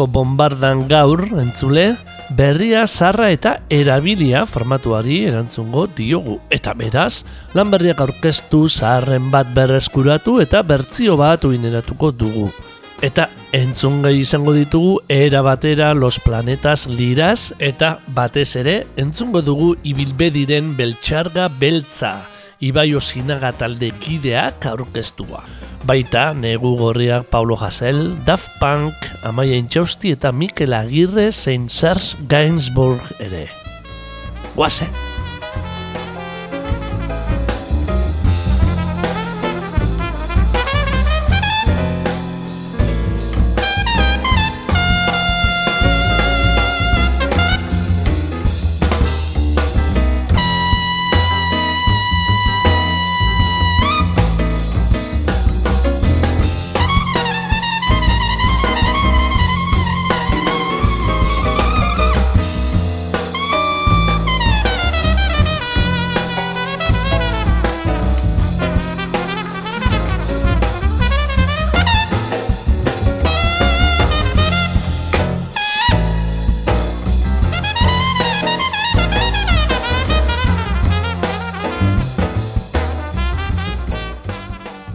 Urpeko bombardan gaur, entzule, berria, zarra eta erabilia formatuari erantzungo diogu. Eta beraz, lan berriak aurkeztu zaharren bat berreskuratu eta bertzio bat uineratuko dugu. Eta entzungai izango ditugu era batera los planetas liraz eta batez ere entzungo dugu ibilbediren beltxarga beltza. Ibaio Sinaga talde kideak aurkeztua. Baita, negu gorriak Paulo Hassel, Daft Punk, Amaia Intxausti eta Mikel Agirre zein Serge Gainsbourg ere. Guazen!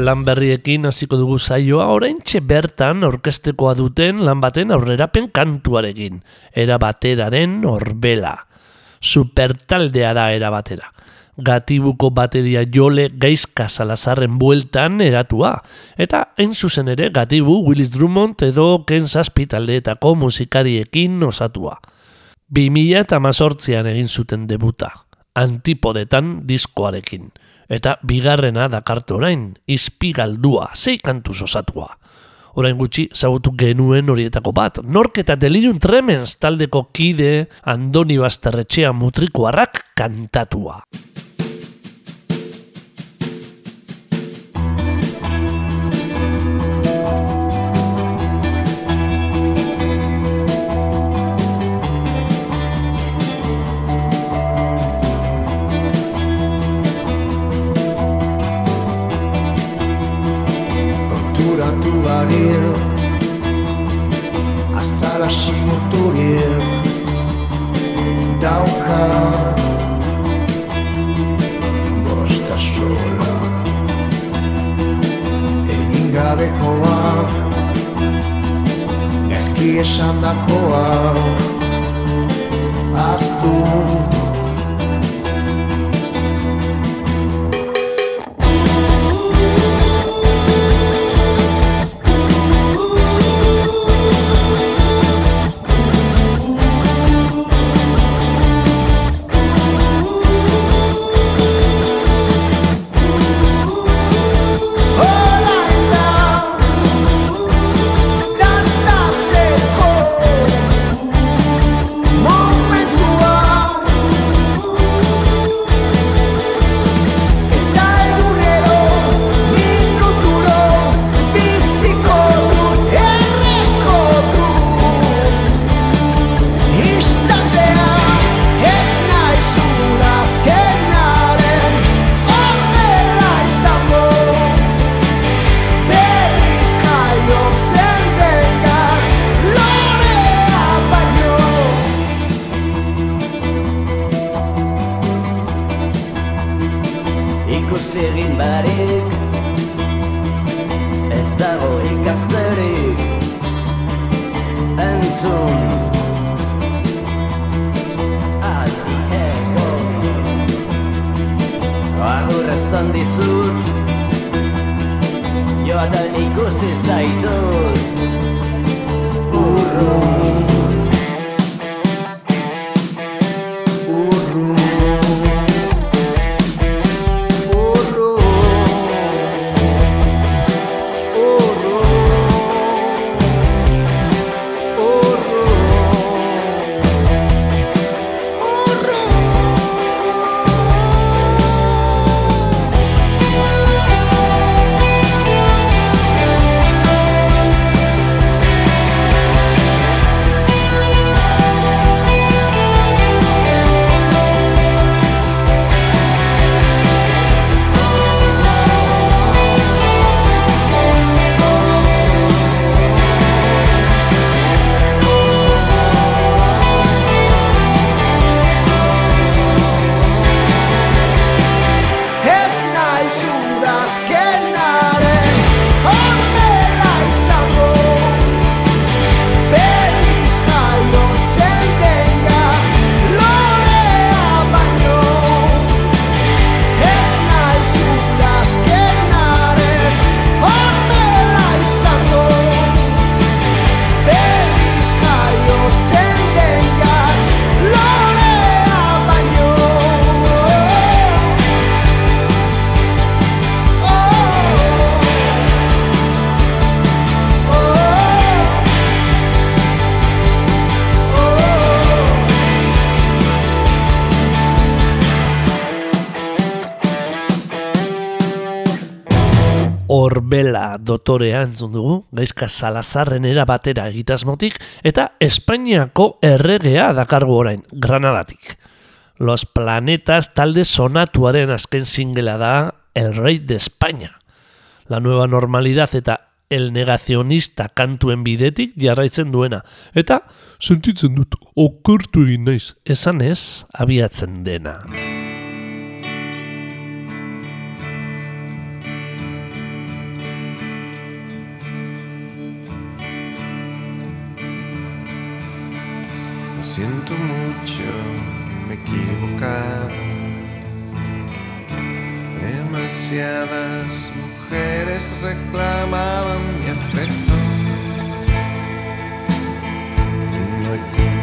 Lan berriekin hasiko dugu saioa oraintxe bertan orkestekoa duten lan baten aurrerapen kantuarekin. Era bateraren orbela. Supertaldea da era batera. Gatibuko bateria jole gaizka salazarren bueltan eratua. Eta hain zuzen ere gatibu Willis Drummond edo Ken Zazpi musikariekin osatua. 2000 eta egin zuten debuta. Antipodetan diskoarekin eta bigarrena dakarte orain, izpigaldua, zei kantuz osatua. Orain gutxi zagutu genuen horietako bat, nork eta delirium tremens taldeko kide Andoni Basterretxea mutrikoarrak kantatua. Esan dakoa Aztu dotorea entzun dugu, gaizka salazarren batera egitasmotik, eta Espainiako erregea dakargu orain, Granadatik. Los Planetas talde sonatuaren azken singela da El Rey de España. La nueva normalidad eta el negacionista kantuen bidetik jarraitzen duena. Eta sentitzen dut okertu egin naiz, esan ez abiatzen dena. siento mucho, me he equivocado. Demasiadas mujeres reclamaban mi afecto. No he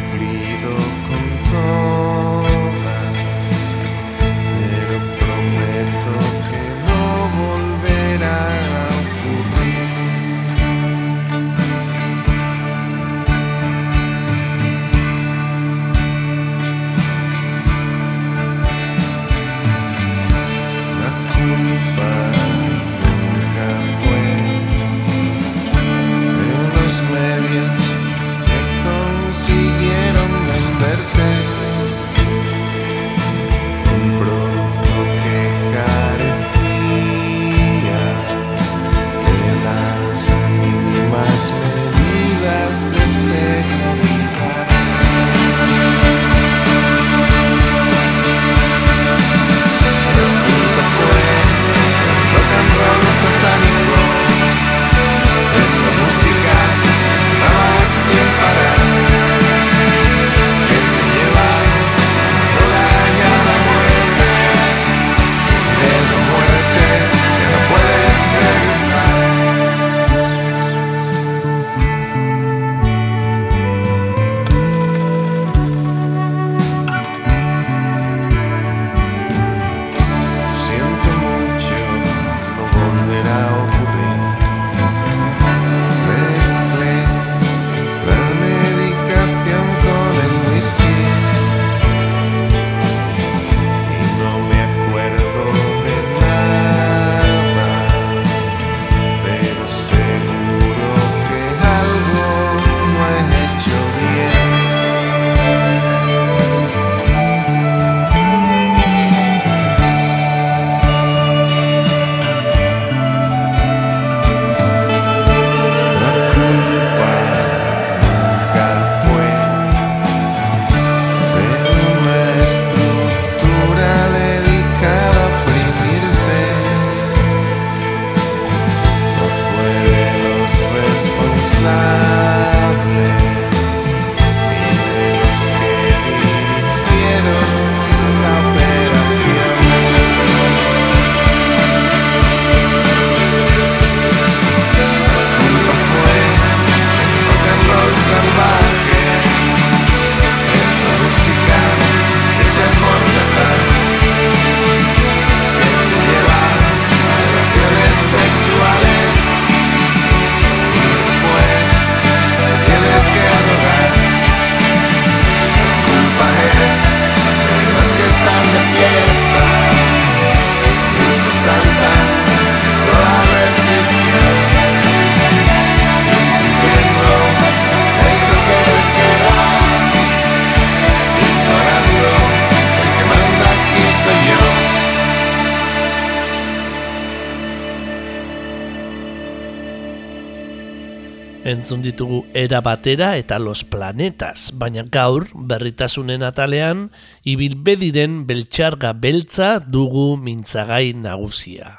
entzun ditugu era batera eta los planetas, baina gaur berritasunen atalean ibilbediren beltxarga beltza dugu mintzagai nagusia.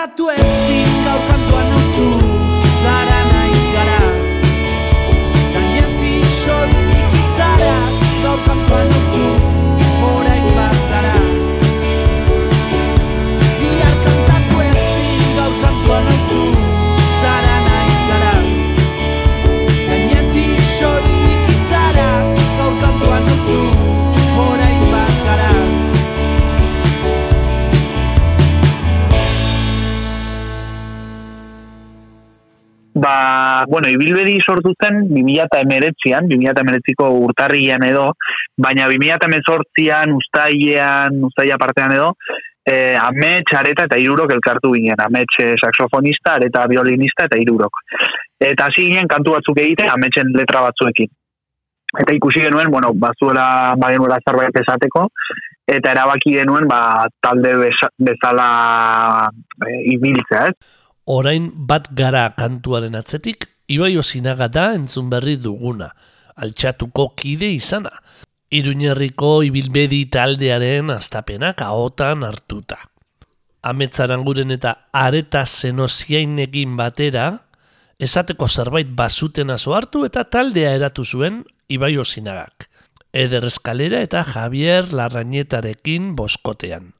tatuaggi bueno, ibilbedi sortu zen 2019an, 2019ko urtarrian edo, baina 2018an, ustailean, ustaila partean edo, eh, amets, areta eta irurok elkartu ginen. Amets eh, saxofonista, areta violinista eta irurok. Eta hasi ginen kantu batzuk egite, ametsen letra batzuekin. Eta ikusi genuen, bueno, bazuela, bagenuela zerbait esateko, eta erabaki genuen, ba, talde bezala e, ibiltzea, ez? Orain bat gara kantuaren atzetik, Ibai Osinaga da entzun berri duguna, altxatuko kide izana. Iruñerriko ibilbedi taldearen astapenak ahotan hartuta. Ametzaranguren eta areta zenosiainekin batera, esateko zerbait bazuten azo hartu eta taldea eratu zuen Ibai Osinagak. Eder Eskalera eta Javier Larrañetarekin boskotean.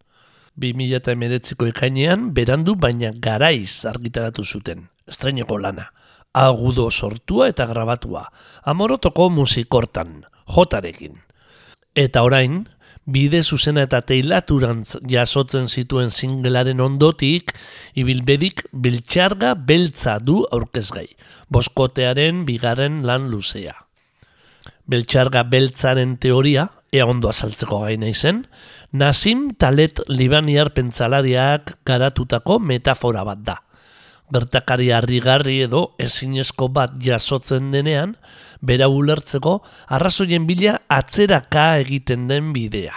2019ko ikainean berandu baina garaiz argitaratu zuten, estreineko lana. Agudo sortua eta grabatua, amorotoko musikortan, jotarekin. Eta orain, bide zuzena eta teilaturantz jasotzen zituen singelaren ondotik, ibilbedik biltxarga beltza du aurkezgai, boskotearen bigarren lan luzea. Beltxarga beltzaren teoria, ea ondo azaltzeko gaina izen, Nasim Talet Libaniar pentsalariak garatutako metafora bat da. Gertakari harrigarri edo ezinezko bat jasotzen denean, bera ulertzeko arrazoien bila atzeraka egiten den bidea.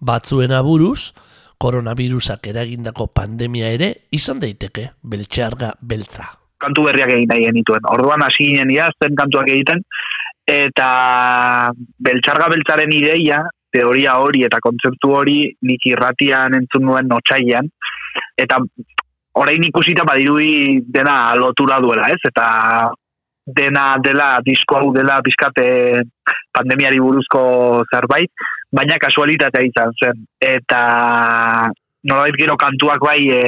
Batzuen aburuz, koronavirusak eragindako pandemia ere izan daiteke beltxarga beltza. kantu berriak egin nahi genituen. Orduan hasi ginen idazten kantuak egiten, eta beltxarga beltzaren ideia, teoria hori eta kontzeptu hori nik irratian entzun nuen notsailan, eta orain ikusita badirui dena lotura duela, ez? Eta dena dela disko hau dela pizkate pandemiari buruzko zerbait, baina kasualitatea izan zen. Eta nolabait gero kantuak bai e,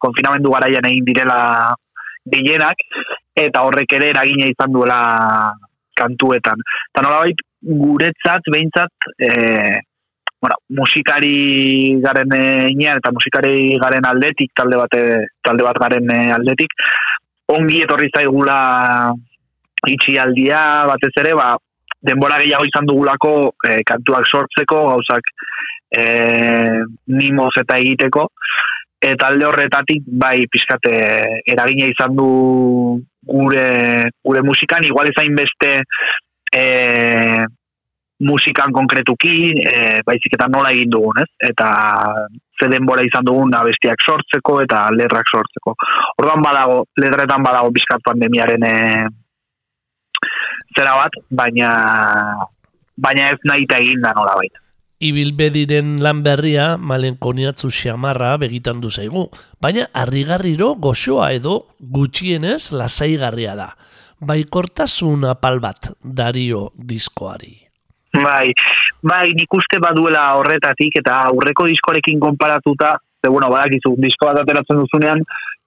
konfinamendu garaian egin direla gehienak, eta horrek ere eragina izan duela kantuetan. Eta nolabait guretzat, behintzat, e, bueno, musikari garen inean eta musikari garen aldetik, talde, bate, talde bat garen eh, aldetik, ongi etorri zaigula itxialdia batez ere, ba, denbora gehiago izan dugulako eh, kantuak sortzeko, gauzak eh, mimoz eta egiteko, eta alde horretatik bai pizkate eragina izan du gure, gure musikan, igual ezain beste eh, musikan konkretuki, e, baizik eta nola egin dugun, ez? Eta ze denbora izan dugun abestiak sortzeko eta lerrak sortzeko. Orduan badago, letretan badago bizkat pandemiaren e, zera bat, baina baina ez nahi egin da nola baita. Ibilbediren lan berria malenkoniatzu xamarra begitan du zaigu, baina harrigarriro goxoa edo gutxienez lasaigarria da. Baikortasun apal bat dario diskoari. Bai, bai, nik uste baduela horretatik eta aurreko diskoarekin konparatuta, ze bueno, badakizu, disko bat ateratzen duzunean,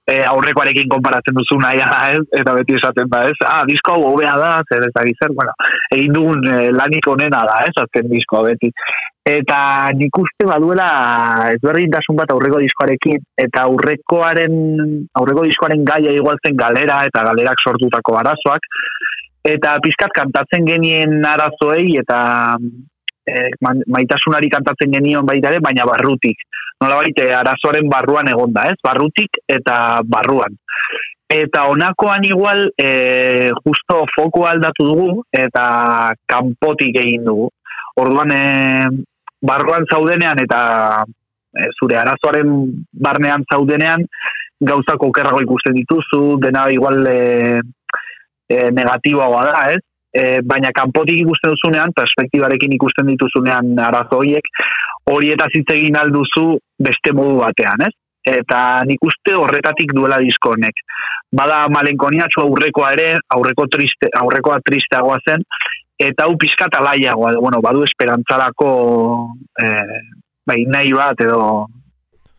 e, aurrekoarekin konparatzen duzu nahi ez? eta beti esaten da, ez? Ah, disko hau hobea da, zer ez dakit zer, bueno, egin dugun e, lanik onena da, ez? Azken disko beti. Eta nik uste baduela ezberdintasun bat aurreko diskoarekin, eta aurrekoaren, aurreko diskoaren gaia igual zen galera, eta galerak sortutako arazoak, eta pizkat kantatzen genien arazoei, eta e, maitasunari kantatzen genion baita ere, baina barrutik. Nola baita, arazoaren barruan egonda, ez? Barrutik eta barruan. Eta honakoan igual, e, justo foku aldatu dugu, eta kanpotik egin dugu. Orduan, e, barruan zaudenean, eta e, zure arazoaren barnean zaudenean, gauzako okerrago ikusten dituzu, dena igual e, e, negatiboa da, ez? e, baina kanpotik ikusten duzunean, perspektibarekin ikusten dituzunean arazo horiek, horieta hitz egin alduzu beste modu batean, ez? Eta nik uste horretatik duela disko honek. Bada malenkoniatxu aurrekoa ere, aurreko triste, aurrekoa tristeagoa zen, eta hau pizkat alaiagoa, bueno, badu esperantzarako e, bai, nahi bat edo,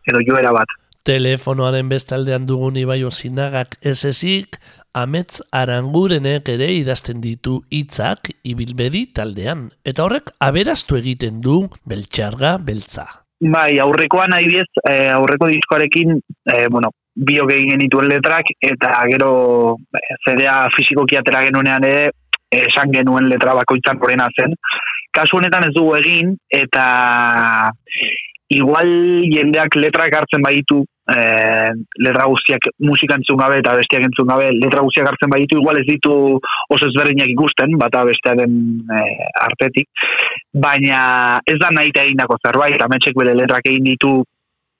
edo joera bat. Telefonoaren bestaldean dugun ibai osinagak ez ezik, amets arangurenek ere idazten ditu hitzak ibilbedi taldean. Eta horrek aberaztu egiten du beltxarga beltza. Bai, aurrekoan nahi e, aurreko diskoarekin, e, bueno, biok egin genituen letrak, eta gero e, zedea fizikoki atera genuenean ere, esan genuen letra bakoitzan horrena zen. Kasu honetan ez dugu egin, eta igual jendeak letrak hartzen baitu e, letra guztiak musika entzun gabe eta bestiak entzun gabe letra guztiak hartzen baditu igual ez ditu oso ezberdinak ikusten bata bestearen e, artetik. Baina ez da nahi egindako zerbait ametxek bere letrak egin ditu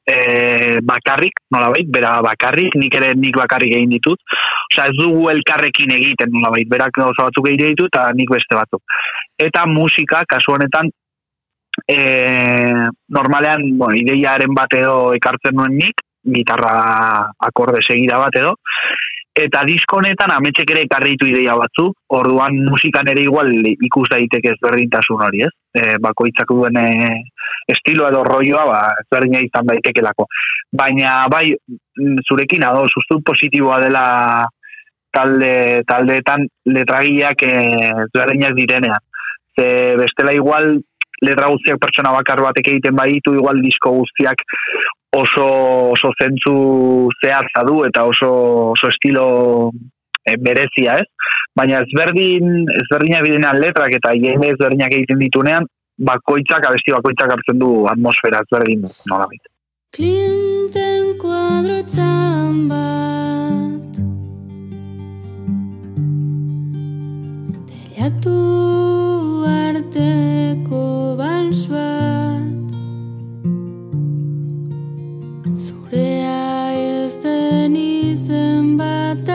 e, bakarrik nolabait, bera bakarrik nik ere nik bakarrik egin ditut. Osea, ez dugu elkarrekin egiten nolabait, berak oso batzuk egin ditu eta nik beste batzuk. Eta musika, kasu honetan e, normalean, bueno, ideiaren bat edo ekartzen nuen nik, gitarra akorde segida bat edo, eta disko honetan ametxek ere ekarritu ideia batzu, orduan musikan ere igual ikus daiteke ezberdintasun hori, ez? E, bakoitzak duen e, estilo edo rolloa, ba, ezberdina izan daitekelako. Baina, bai, mm, zurekin, ado, sustu positiboa dela talde, taldeetan letragiak e, ezberdinak direnean. Ze bestela igual letra guztiak pertsona bakar batek egiten baditu, igual disko guztiak oso, oso zentzu zehatza du eta oso, oso estilo e, berezia, ez? Baina ezberdin, ezberdinak bidenean letrak eta jende ezberdinak egiten ditunean, bakoitzak, abesti bakoitzak hartzen du atmosfera ezberdin, nola bit. Klinten kuadroetan bat Teliatu arteko bals Zurea ez den izen bat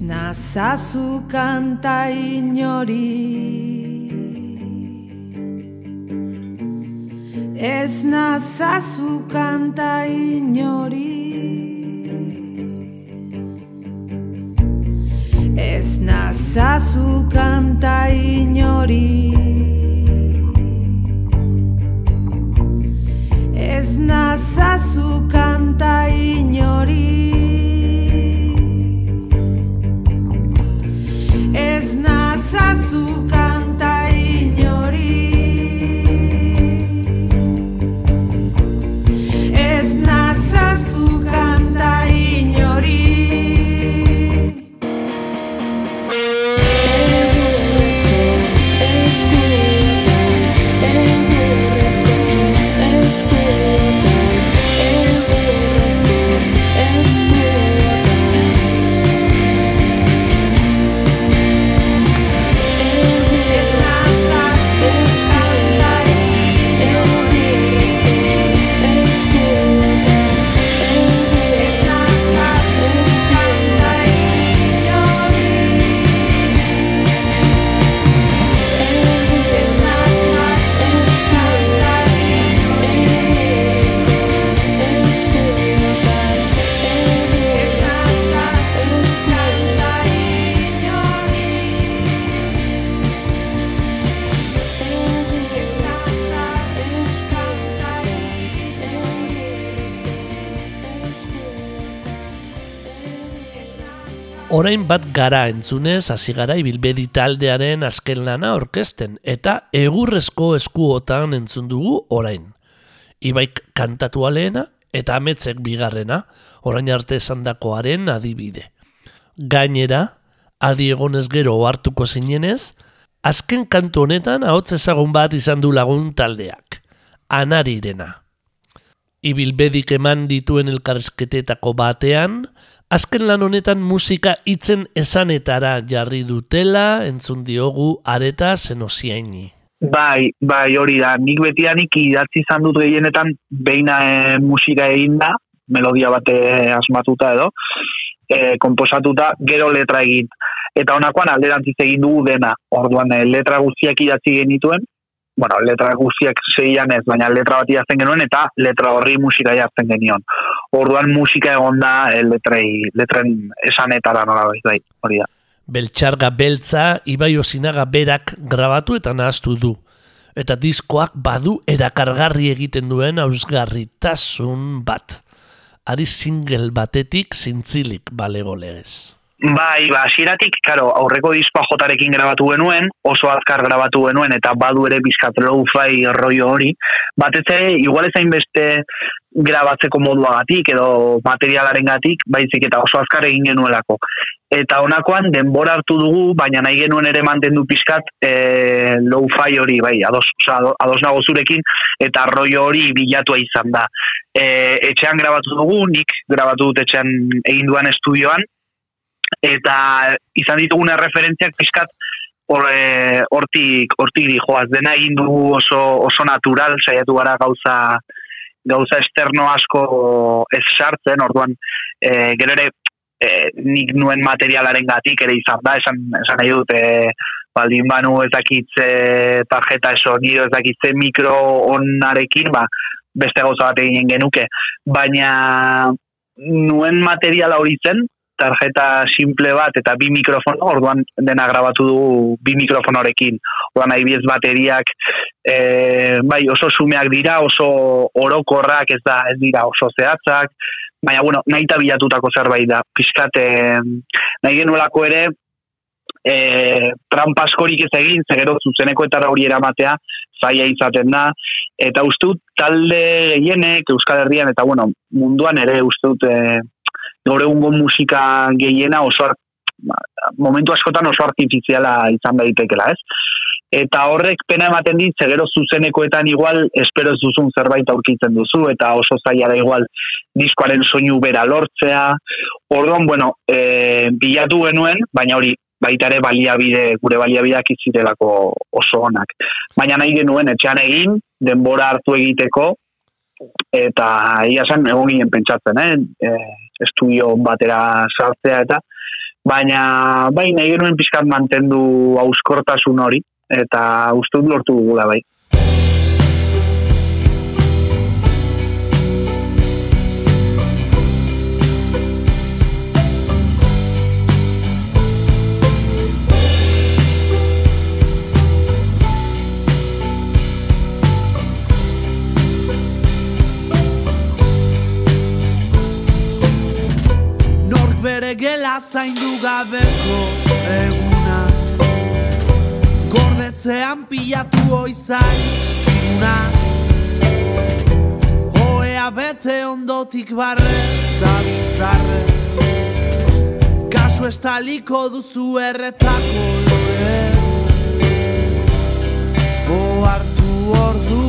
nazazu kanta inori. Ez nazazu kanta inori. Ez nazazu kanta inori. Ez nazazu kanta inori Orain bat gara entzunez hasi gara ibilbedi taldearen azken lana orkesten eta egurrezko eskuotan entzun dugu orain. Ibaik kantatua lehena eta ametzek bigarrena, orain arte esandakoaren adibide. Gainera, adi egonez gero hartuko zinenez, azken kantu honetan ahots ezagun bat izan du lagun taldeak. Anarirena. Ibilbedik eman dituen elkarrizketetako batean, azken lan honetan musika hitzen esanetara jarri dutela entzun diogu areta zenosiaini. Bai, bai, hori da. Nik betianik idatzi izan dut gehienetan beina e, musika egin da, melodia bate asmatuta edo, e, komposatuta, gero letra egin. Eta honakoan alderantziz egin dugu dena. Orduan, e, letra guztiak idatzi genituen, bueno, letra guztiak zeian ez, baina letra bat idazten genuen eta letra horri musika jartzen genion. Orduan musika egon da e, letrei, letren esanetara nola bai, hori da. Beltxarga beltza Ibai Osinaga berak grabatu eta nahaztu du. Eta diskoak badu erakargarri egiten duen ausgarritasun bat. Ari single batetik zintzilik balego legez. Bai, ba, hasieratik, karo, aurreko diskoa jotarekin grabatu genuen, oso azkar grabatu genuen, eta badu ere bizkat low-fi rollo hori. Batez ere, igual ezain beste grabatzeko moduagatik edo materialaren gatik, baizik eta oso azkar egin genuelako. Eta honakoan denbora hartu dugu, baina nahi genuen ere mantendu pizkat e, low-fi hori, bai, ados, oza, ado- ados nago zurekin, eta rollo hori bilatua izan da. E, etxean grabatu dugu, nik grabatu dut etxean egin duan estudioan, eta izan ditugune referentziak pizkat hor, e, hortik hortik dijoaz dena egin dugu oso oso natural saiatu gara gauza gauza externo asko ez sartzen. Orduan e, gero ere e, nik nuen materialaren gatik ere izan da. Esan, esan nahi dut e, baldin banu ez dakitze tarjeta sonido ez dakitze mikro onarekin ba, beste gauza bat eginen genuke. Baina nuen materiala hori zen tarjeta simple bat eta bi mikrofono, orduan dena grabatu dugu bi mikrofonorekin. Orduan adibidez bateriak e, bai oso sumeak dira, oso orokorrak ez da, ez dira oso zehatzak, baina bueno, nahi bilatutako zerbait da. Piskat, e, nahi genuelako ere, e, trampa askorik ez egin, zegero zuzeneko eta hori eramatea, zaila izaten da, eta uste dut talde gehienek Euskal Herrian, eta bueno, munduan ere uste dut e, gaur egungo musika gehiena oso ar- momentu askotan oso artifiziala izan daitekela, ez? Eta horrek pena ematen dit, zegero zuzenekoetan igual espero ez duzun zerbait aurkitzen duzu, eta oso zaila da igual diskoaren soinu bera lortzea. Orduan, bueno, e, bilatu genuen, baina hori baita ere baliabide, gure baliabideak izirelako oso onak. Baina nahi genuen etxean egin, denbora hartu egiteko, eta ia zen egon ginen pentsatzen, eh? E, estudio batera sartzea eta baina bai nahi genuen pixkat mantendu auskortasun hori, eta uste dut lortu dugula bai. Gela zaindu gabeko eguna. Gordetzean pilatu oizaizkuna Oea bete ondotik barre eta bizarrez. Kasu estaliko duzu erretako lorez O hartu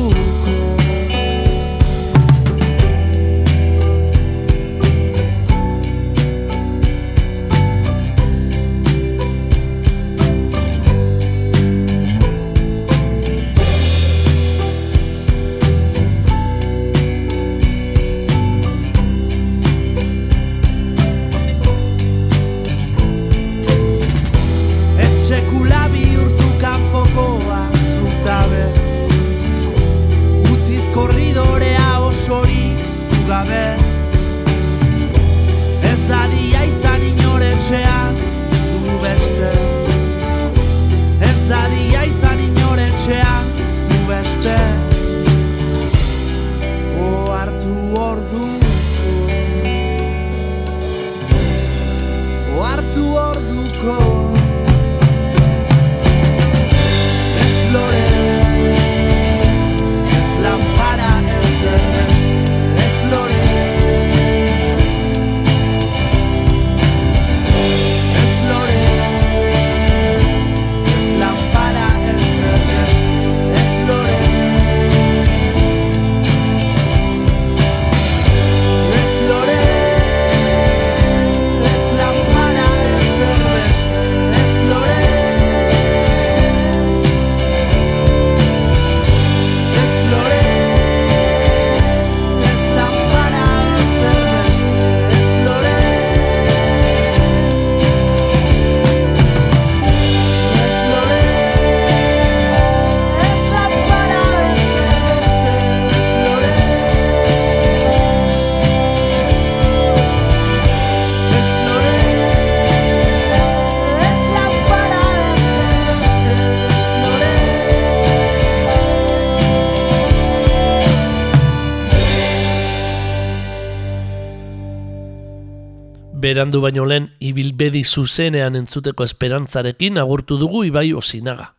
Berandu baino lehen ibilbedi zuzenean entzuteko esperantzarekin agurtu dugu Ibai Osinaga.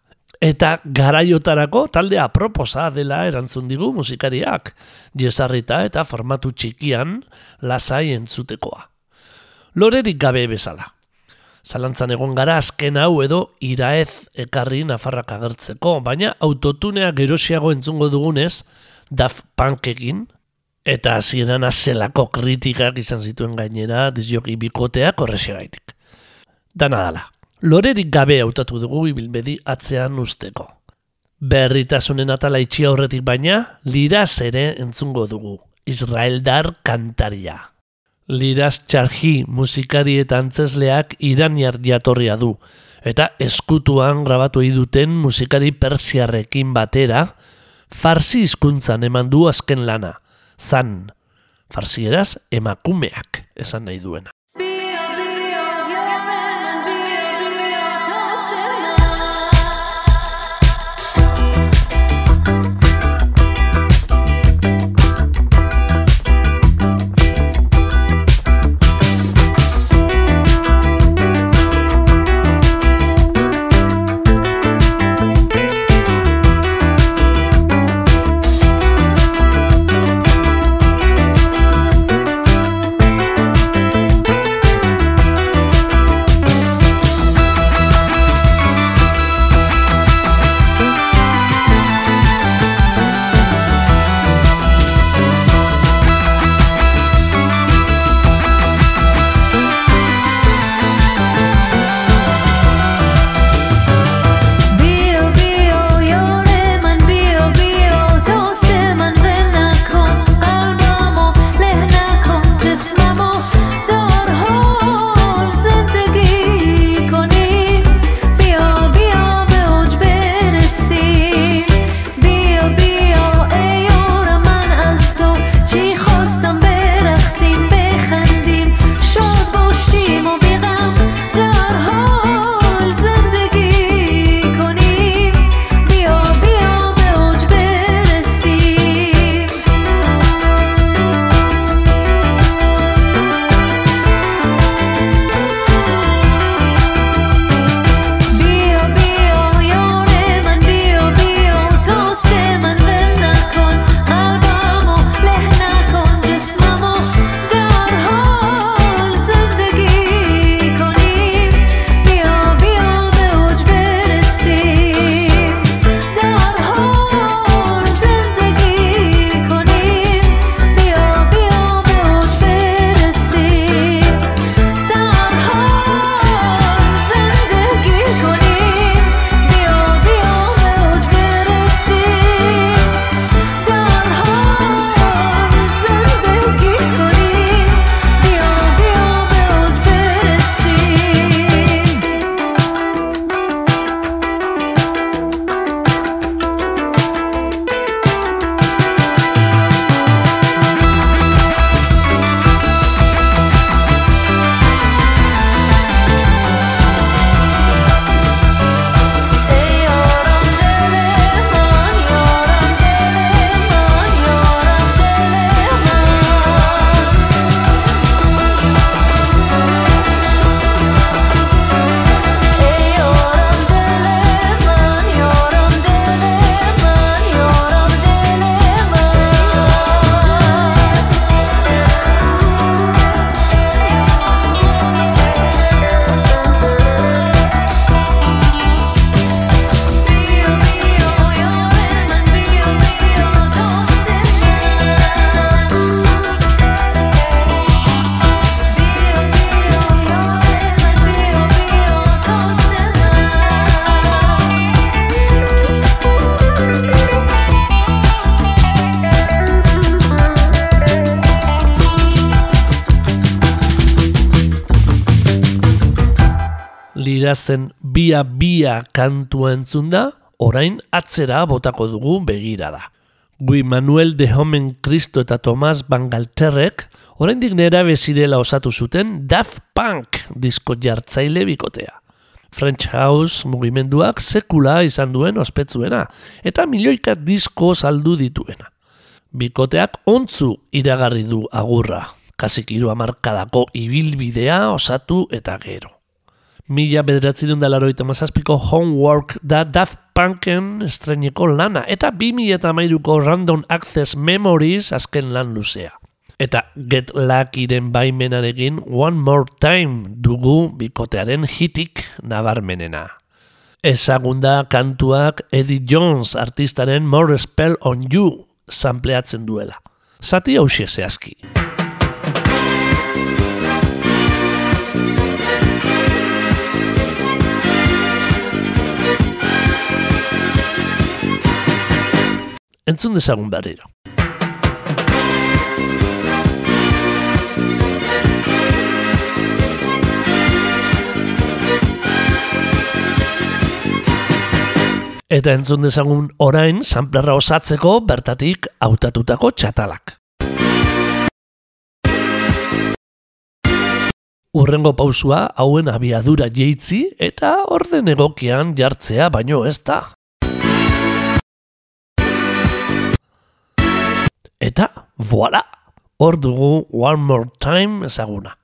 Eta garaiotarako talde aproposa dela erantzun digu musikariak, jesarrita eta formatu txikian lasai entzutekoa. Lorerik gabe bezala. Zalantzan egon gara azken hau edo iraez ekarri nafarrak agertzeko, baina autotunea gerosiago entzungo dugunez, Daft Punkekin, eta hasieran azelako kritikak izan zituen gainera dizjoki bikoteak horrexegaitik. Dana dala, lorerik gabe hautatu dugu ibilbedi atzean usteko. Berritasunen atala itxi aurretik baina, liraz ere entzungo dugu, Israeldar kantaria. Liraz txarji musikari eta antzesleak iraniar jatorria du, eta eskutuan grabatu duten musikari persiarrekin batera, farsi hizkuntzan eman du azken lana, zan, farsieraz emakumeak esan nahi duena. Atera zen bia bia kantua entzun da, orain atzera botako dugu begirada. Gui Manuel de Homen Cristo eta Tomas Bangalterrek oraindik nera bezirela osatu zuten Daft Punk disko jartzaile bikotea. French House mugimenduak sekula izan duen ospetzuena eta milioika disko saldu dituena. Bikoteak ontzu iragarri du agurra, kasik hiru hamarkadako ibilbidea osatu eta gero. Mila bederatzerun da laroita mazazpiko Homework da Daft Punken estreneko lana eta 2000 eta mairuko Random Access Memories azken lan luzea. Eta Get Luckyren baimenarekin One More Time dugu bikotearen hitik nabarmenena. Ezagunda kantuak Eddie Jones artistaren More Spell on You sampleatzen duela. Zati hausia zehazki. Entzun dezagun berriro. Eta entzun dezagun orain samplerra osatzeko bertatik hautatutako txatalak. Urrengo pausua hauen abiadura jeitzi eta orden egokian jartzea baino ez da. Eta, voila! Hor dugu One More Time ezaguna.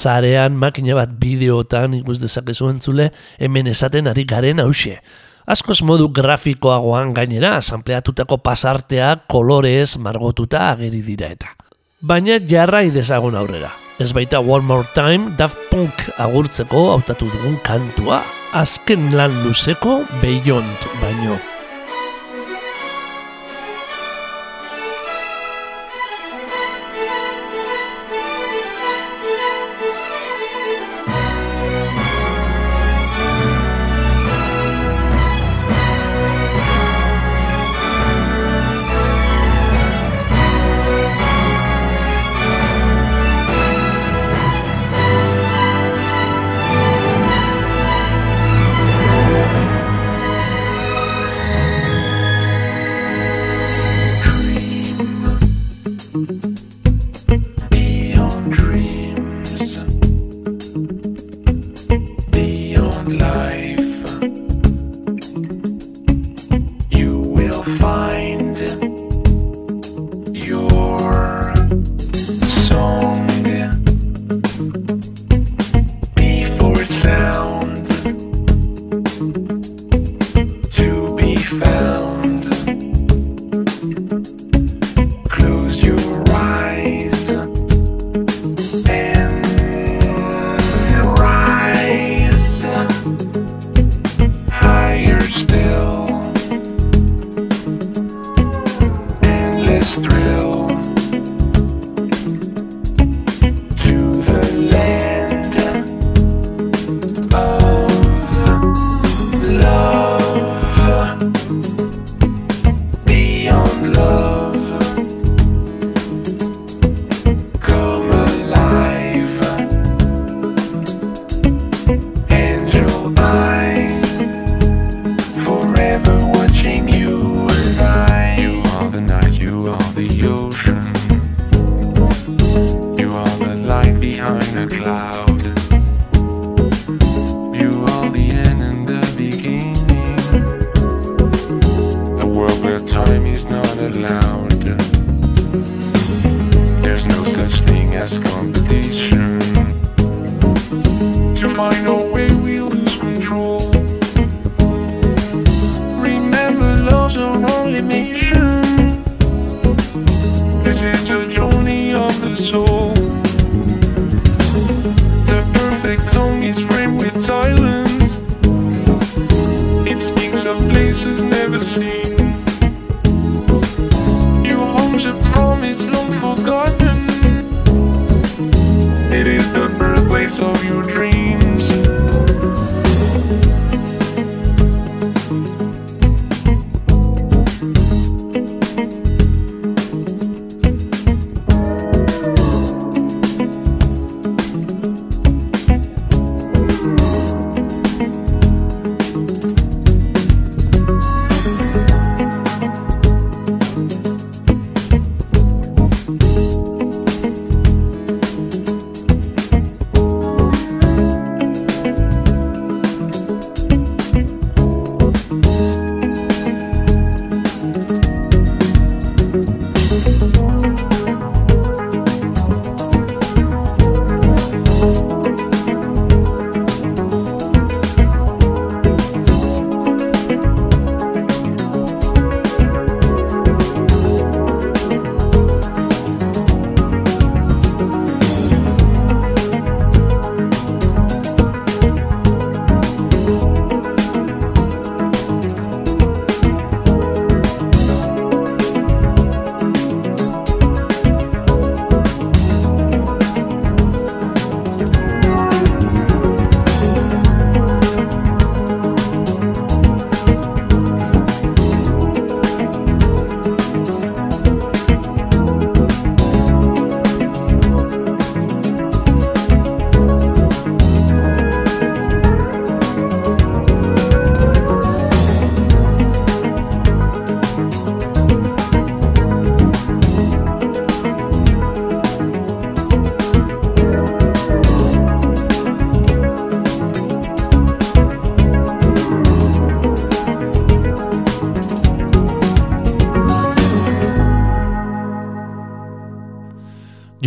Zarean makina bat bideotan ikus dezakezu entzule hemen esaten ari garen hause. Askoz modu grafikoagoan gainera, sampleatutako pasartea kolorez margotuta ageri dira eta. Baina jarrai dezagun aurrera. Ez baita One More Time Daft Punk agurtzeko hautatu dugun kantua. Azken lan luzeko Beyond baino.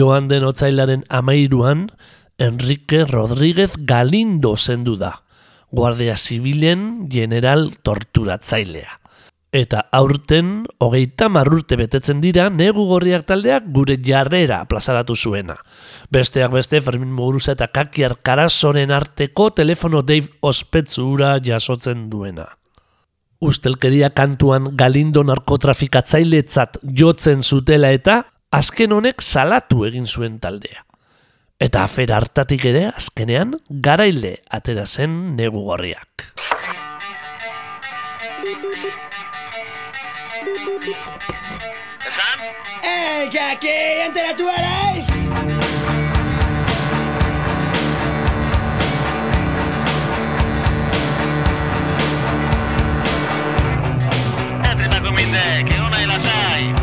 Joan den otzailaren amairuan, Enrique Rodríguez Galindo zendu da, Guardia Zibilen general torturatzailea. Eta aurten, hogeita marrurte betetzen dira, negu gorriak taldeak gure jarrera plazaratu zuena. Besteak beste, Fermin Muguruza eta Kakiar Karasoren arteko telefono Dave Ospetsura jasotzen duena. Ustelkeria kantuan Galindo narkotrafikatzailetzat jotzen zutela eta azken honek salatu egin zuen taldea. Eta afera hartatik ere azkenean garaile atera zen negu gorriak. ¡Eh, que aquí enteratu eres! Entretako mindek, egon nahi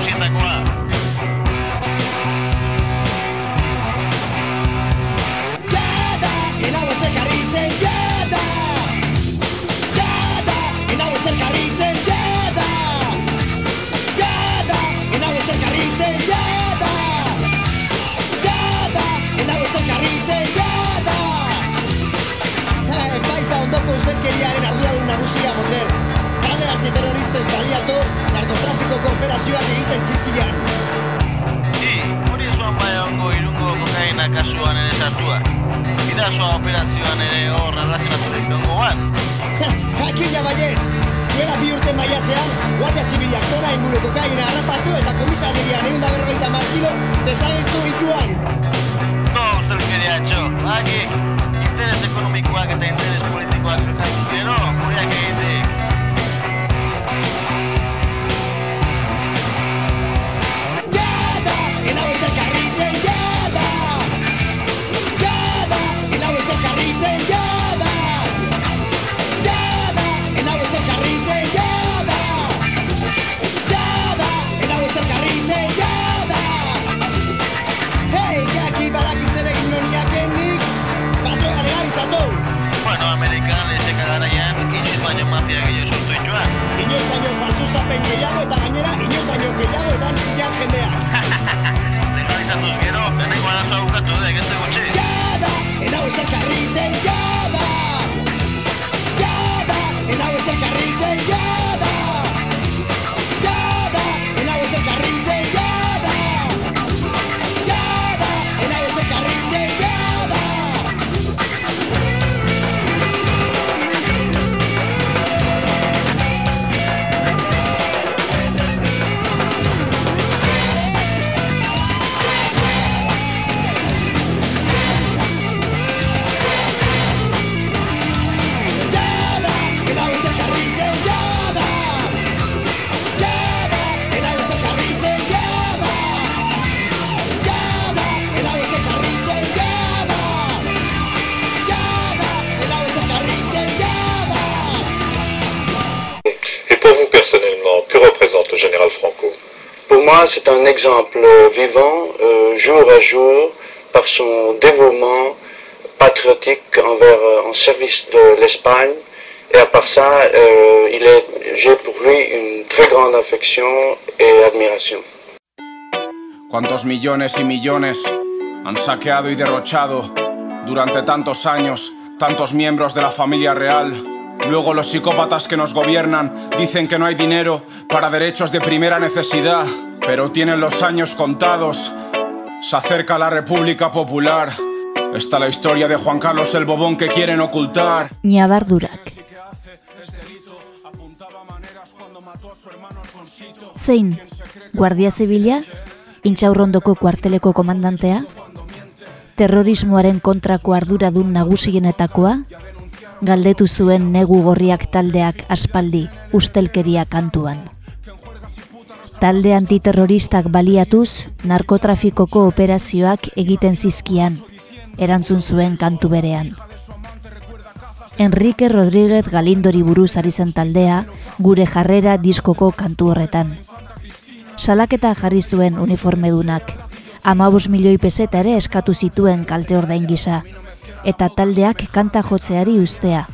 operazioak egiten zizkilan. Hi, hori zuan bai ongo irungo kokaina kasuan ere sartua Bidazoa operazioan ere hor arrazionaturik dongo ban Jakina baietz! Duela bi urte maiatzean, Guardia Zibilak tona inguru kokaina harrapatu eta komisarian egun da berrogeita markilo desagertu dituan. No, ustelkeria etxo, baki Interes ekonomikoak eta interes politikoak zerkatu gero, que ya me van si ya genera. gero, lehenengo arazoa bukatu dut, ez dugu. Jada, enau ezer karritzen, jada! Jada, enau ezer karritzen, jada! Moi, c'est un exemple vivant, euh, jour à jour, par son dévouement patriotique envers, euh, en service de l'Espagne. Et à part ça, euh, il est, j'ai pour lui une très grande affection et admiración. ¿Cuántos millones y millones han saqueado y derrochado durante tantos años tantos miembros de la familia real? Luego los psicópatas que nos gobiernan dicen que no hay dinero para derechos de primera necesidad, pero tienen los años contados. Se acerca la República Popular. Está la historia de Juan Carlos el Bobón que quieren ocultar. Ñabardurak. Zein, Guardia Zibila, intxaurrondoko kuarteleko komandantea, terrorismoaren kontrako arduradun nagusienetakoa, galdetu zuen negu gorriak taldeak aspaldi ustelkeria kantuan. Talde antiterroristak baliatuz, narkotrafikoko operazioak egiten zizkian, erantzun zuen kantu berean. Enrique Rodríguez Galindori buruz ari zen taldea, gure jarrera diskoko kantu horretan. Salaketa jarri zuen uniformedunak, amabos milioi peseta ere eskatu zituen kalte ordain gisa, eta taldeak kanta jotzeari ustea.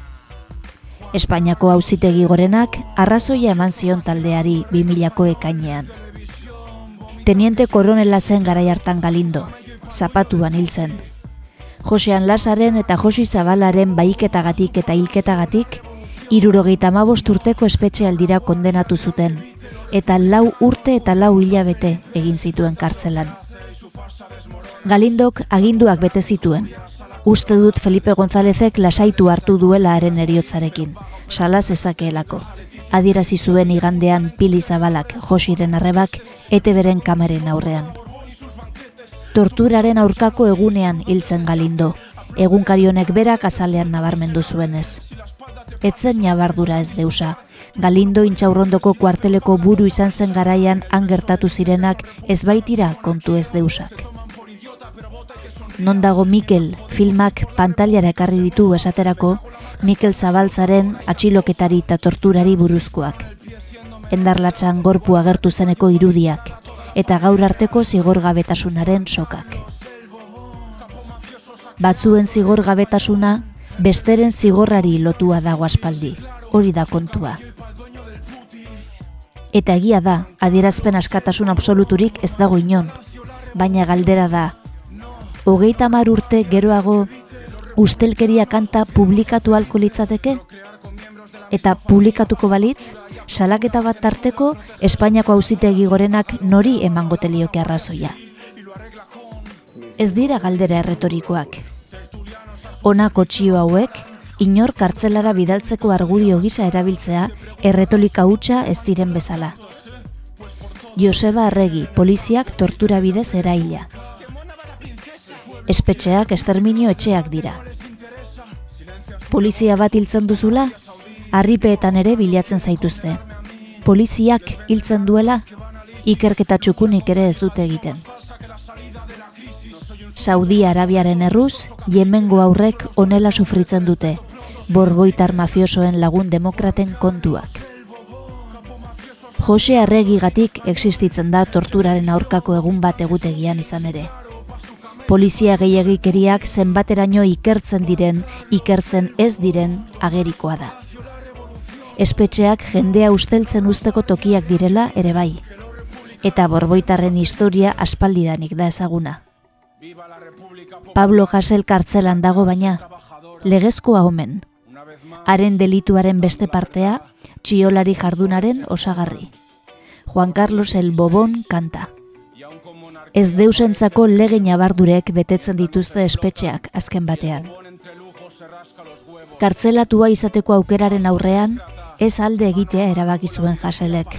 Espainiako auzitegi gorenak arrazoia eman zion taldeari 2000ko ekainean. Teniente koronela zen garai hartan galindo, zapatuan hil zen. Josean Lasaren eta Josi Zabalaren baiketagatik eta hilketagatik, irurogeita amabost urteko espetxe aldira kondenatu zuten, eta lau urte eta lau hilabete egin zituen kartzelan. Galindok aginduak bete zituen. Uste dut Felipe Gonzálezek lasaitu hartu duela haren eriotzarekin, salaz ezakeelako. Adierazi zuen igandean pili zabalak josiren arrebak ete beren kameren aurrean. Torturaren aurkako egunean hiltzen galindo, egunkarionek berak azalean nabarmendu zuenez. Etzen nabardura ez deusa, Galindo intxaurrondoko kuarteleko buru izan zen garaian angertatu zirenak ez baitira kontu ez deusak. Non dago Mikel filmak pantaliara ekarri ditu esaterako, Mikel Zabaltzaren atxiloketari eta torturari buruzkoak. Endarlatzan gorpu agertu zeneko irudiak, eta gaur arteko zigorgabetasunaren sokak. Batzuen zigorgabetasuna, besteren zigorrari lotua dago aspaldi, hori da kontua. Eta egia da, adierazpen askatasun absoluturik ez dago inon, baina galdera da, hogeita hamar urte geroago ustelkeria kanta publikatu alko litzateke? Eta publikatuko balitz, salaketa bat tarteko Espainiako auzitegi gorenak nori emango telioke arrazoia. Ez dira galdera erretorikoak. Honako txio hauek, inor kartzelara bidaltzeko argudio gisa erabiltzea erretolika hutsa ez diren bezala. Joseba Arregi, poliziak tortura bidez eraila. Espetxeak esterminio etxeak dira. Polizia bat hiltzen duzula, harripeetan ere bilatzen zaituzte. Poliziak hiltzen duela, ikerketa txukunik ere ez dute egiten. Saudi Arabiaren erruz, Yemengo aurrek onela sufritzen dute, borboitar mafiosoen lagun demokraten kontuak. Jose Arregigatik existitzen da torturaren aurkako egun bat egutegian izan ere. Polizia gehiagikeriak zenbateraino ikertzen diren, ikertzen ez diren agerikoa da. Espetxeak jendea usteltzen usteko tokiak direla ere bai. Eta borboitarren historia aspaldidanik da ezaguna. Pablo Jasel kartzelan dago baina, legezkoa omen. Haren delituaren beste partea, txiolari jardunaren osagarri. Juan Carlos el Bobon kanta. Ez deusentzako lege nabardurek betetzen dituzte espetxeak azken batean. Kartzelatua izateko aukeraren aurrean, ez alde egitea erabaki zuen jaselek.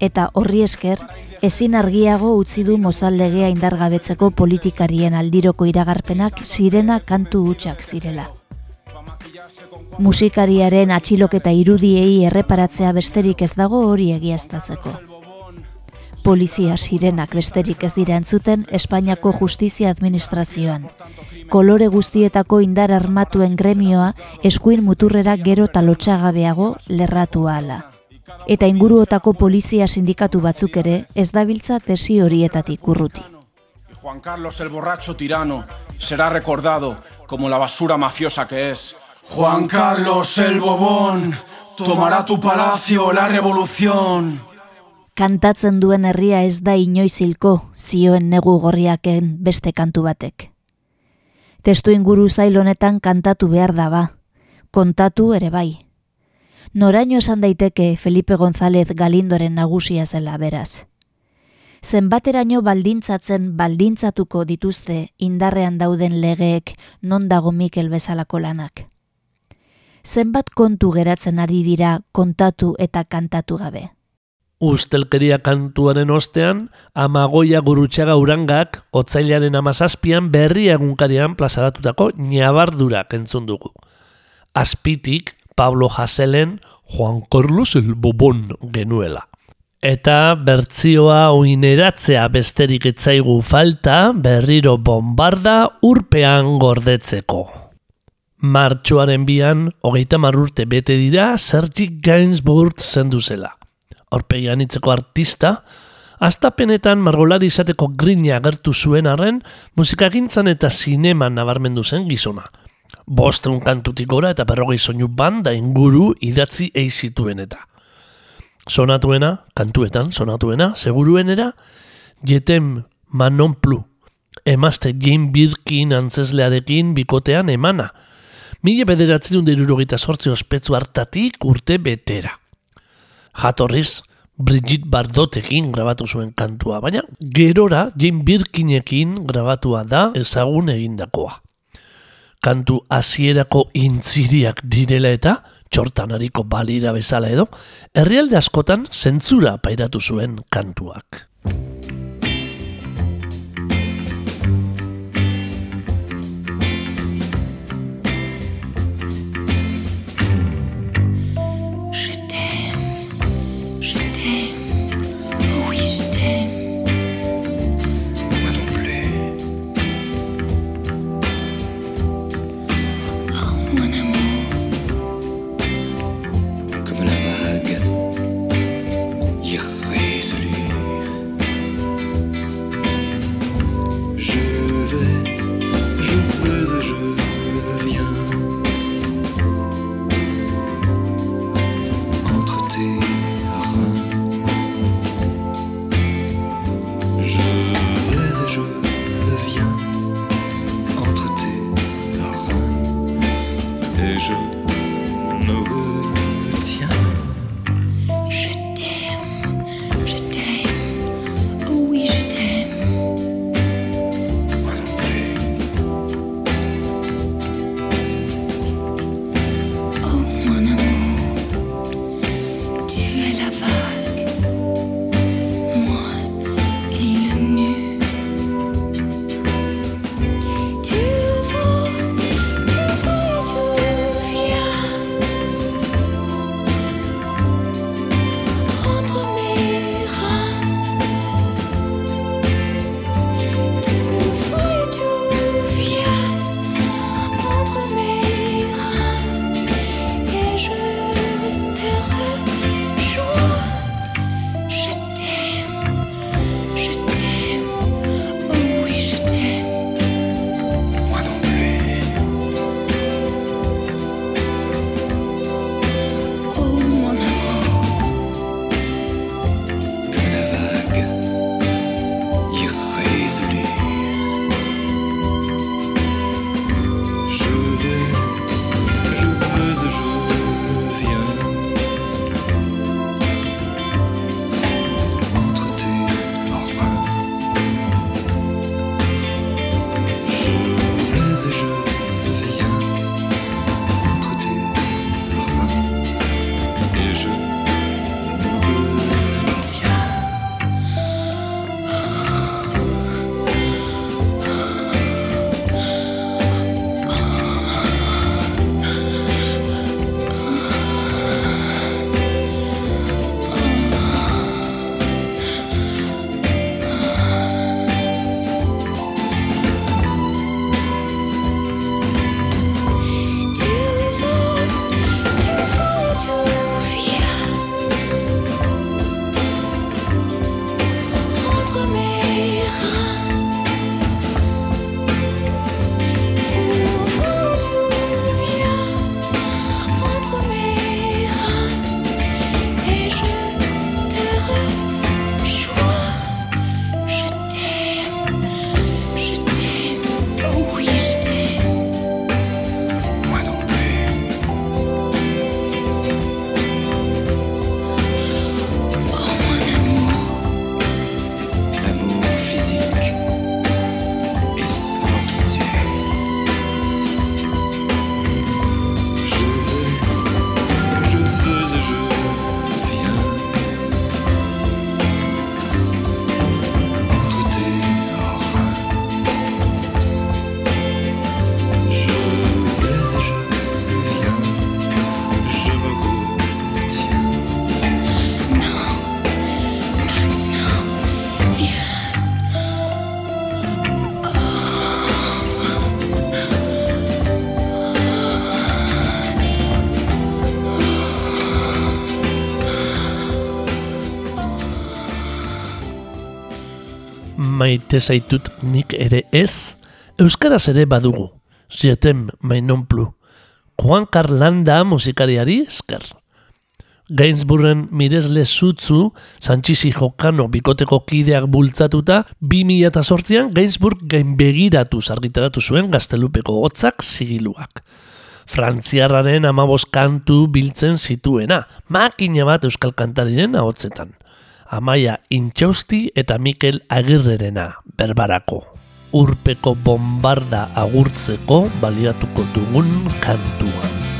Eta horri esker, ezin argiago utzi du mozaldegea indargabetzeko politikarien aldiroko iragarpenak sirena kantu hutsak zirela. Musikariaren atxiloketa irudiei erreparatzea besterik ez dago hori egiaztatzeko. Polizia sirenak besterik ez dira entzuten Espainiako justizia administrazioan. Kolore guztietako indar armatuen gremioa eskuin muturrera gero talotxagabeago lerratu ahala. Eta inguruotako polizia sindikatu batzuk ere ez dabiltza tesi horietatik urruti. Juan Carlos el borracho tirano será recordado como la basura mafiosa que es. Juan Carlos el bobón tomará tu palacio la revolución. Kantatzen duen herria ez da inoiz hilko, zioen negu gorriaken beste kantu batek. Testu inguru zail honetan kantatu behar da ba, kontatu ere bai. Noraino esan daiteke Felipe González Galindoren nagusia zela beraz. Zenbateraino baldintzatzen baldintzatuko dituzte indarrean dauden legeek non dago Mikel bezalako lanak. Zenbat kontu geratzen ari dira kontatu eta kantatu gabe. Ustelkeria kantuaren ostean, amagoia gurutxaga urangak, otzailaren amazazpian berri egunkarian plazaratutako nabardurak entzun dugu. Azpitik, Pablo Haselen, Juan Carlos el Bobon genuela. Eta bertzioa oineratzea besterik etzaigu falta berriro bombarda urpean gordetzeko. Martxoaren bian, hogeita marrurte bete dira Sergi Gainsbourg zendu zela. Aurpegian itzeko artista, Astapenetan margolari izateko grina agertu zuen arren, musikagintzan eta zineman nabarmendu zen gizona. Bostun kantutik gora eta berrogei soinu banda inguru idatzi eizituen eta. Sonatuena, kantuetan, sonatuena, seguruenera, jetem manon plu, emazte Jane Birkin antzeslearekin bikotean emana. Mila bederatzen dut sortzi ospetsu hartatik urte betera. Jatorriz, Brigitte Bardotekin grabatu zuen kantua, baina gerora Jane Birkinekin grabatua da ezagun egindakoa. Kantu hasierako intziriak direla eta, txortanariko balira bezala edo, herrialde askotan zentzura pairatu zuen kantuak. Maite zaitut nik ere ez, Euskaraz ere badugu, jetem mainon plu, Juan Carlanda musikariari esker. Gainsburren miresle zutzu, Sanchizi Jokano bikoteko kideak bultzatuta, 2008an Gainsburg gainbegiratu argitaratu zuen gaztelupeko hotzak zigiluak. Frantziarraren amabos kantu biltzen zituena, makina bat euskal kantarinen ahotzetan. Amaia Intxausti eta Mikel Agirrerena, berbarako. Urpeko bombarda agurtzeko baliatuko dugun kantuan.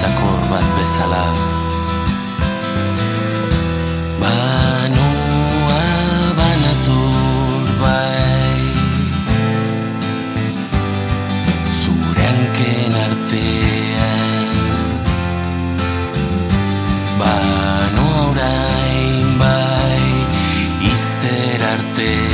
Zalantzako bat bezala. Banoa banatur bai. Zure hanken artean. Banoa orain bai Izter artean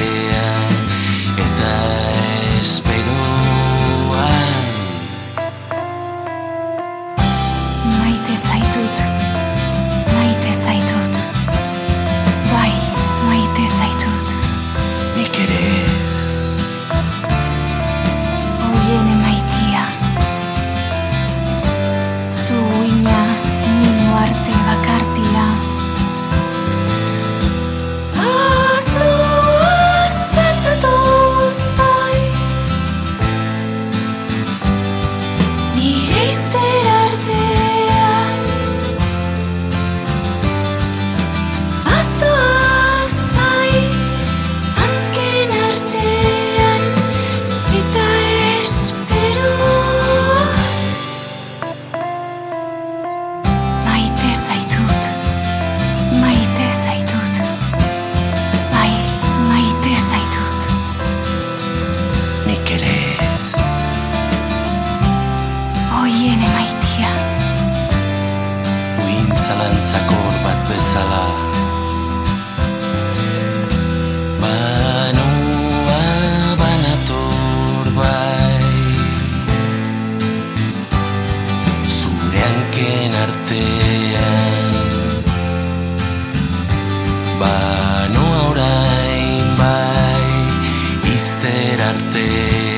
mirarte.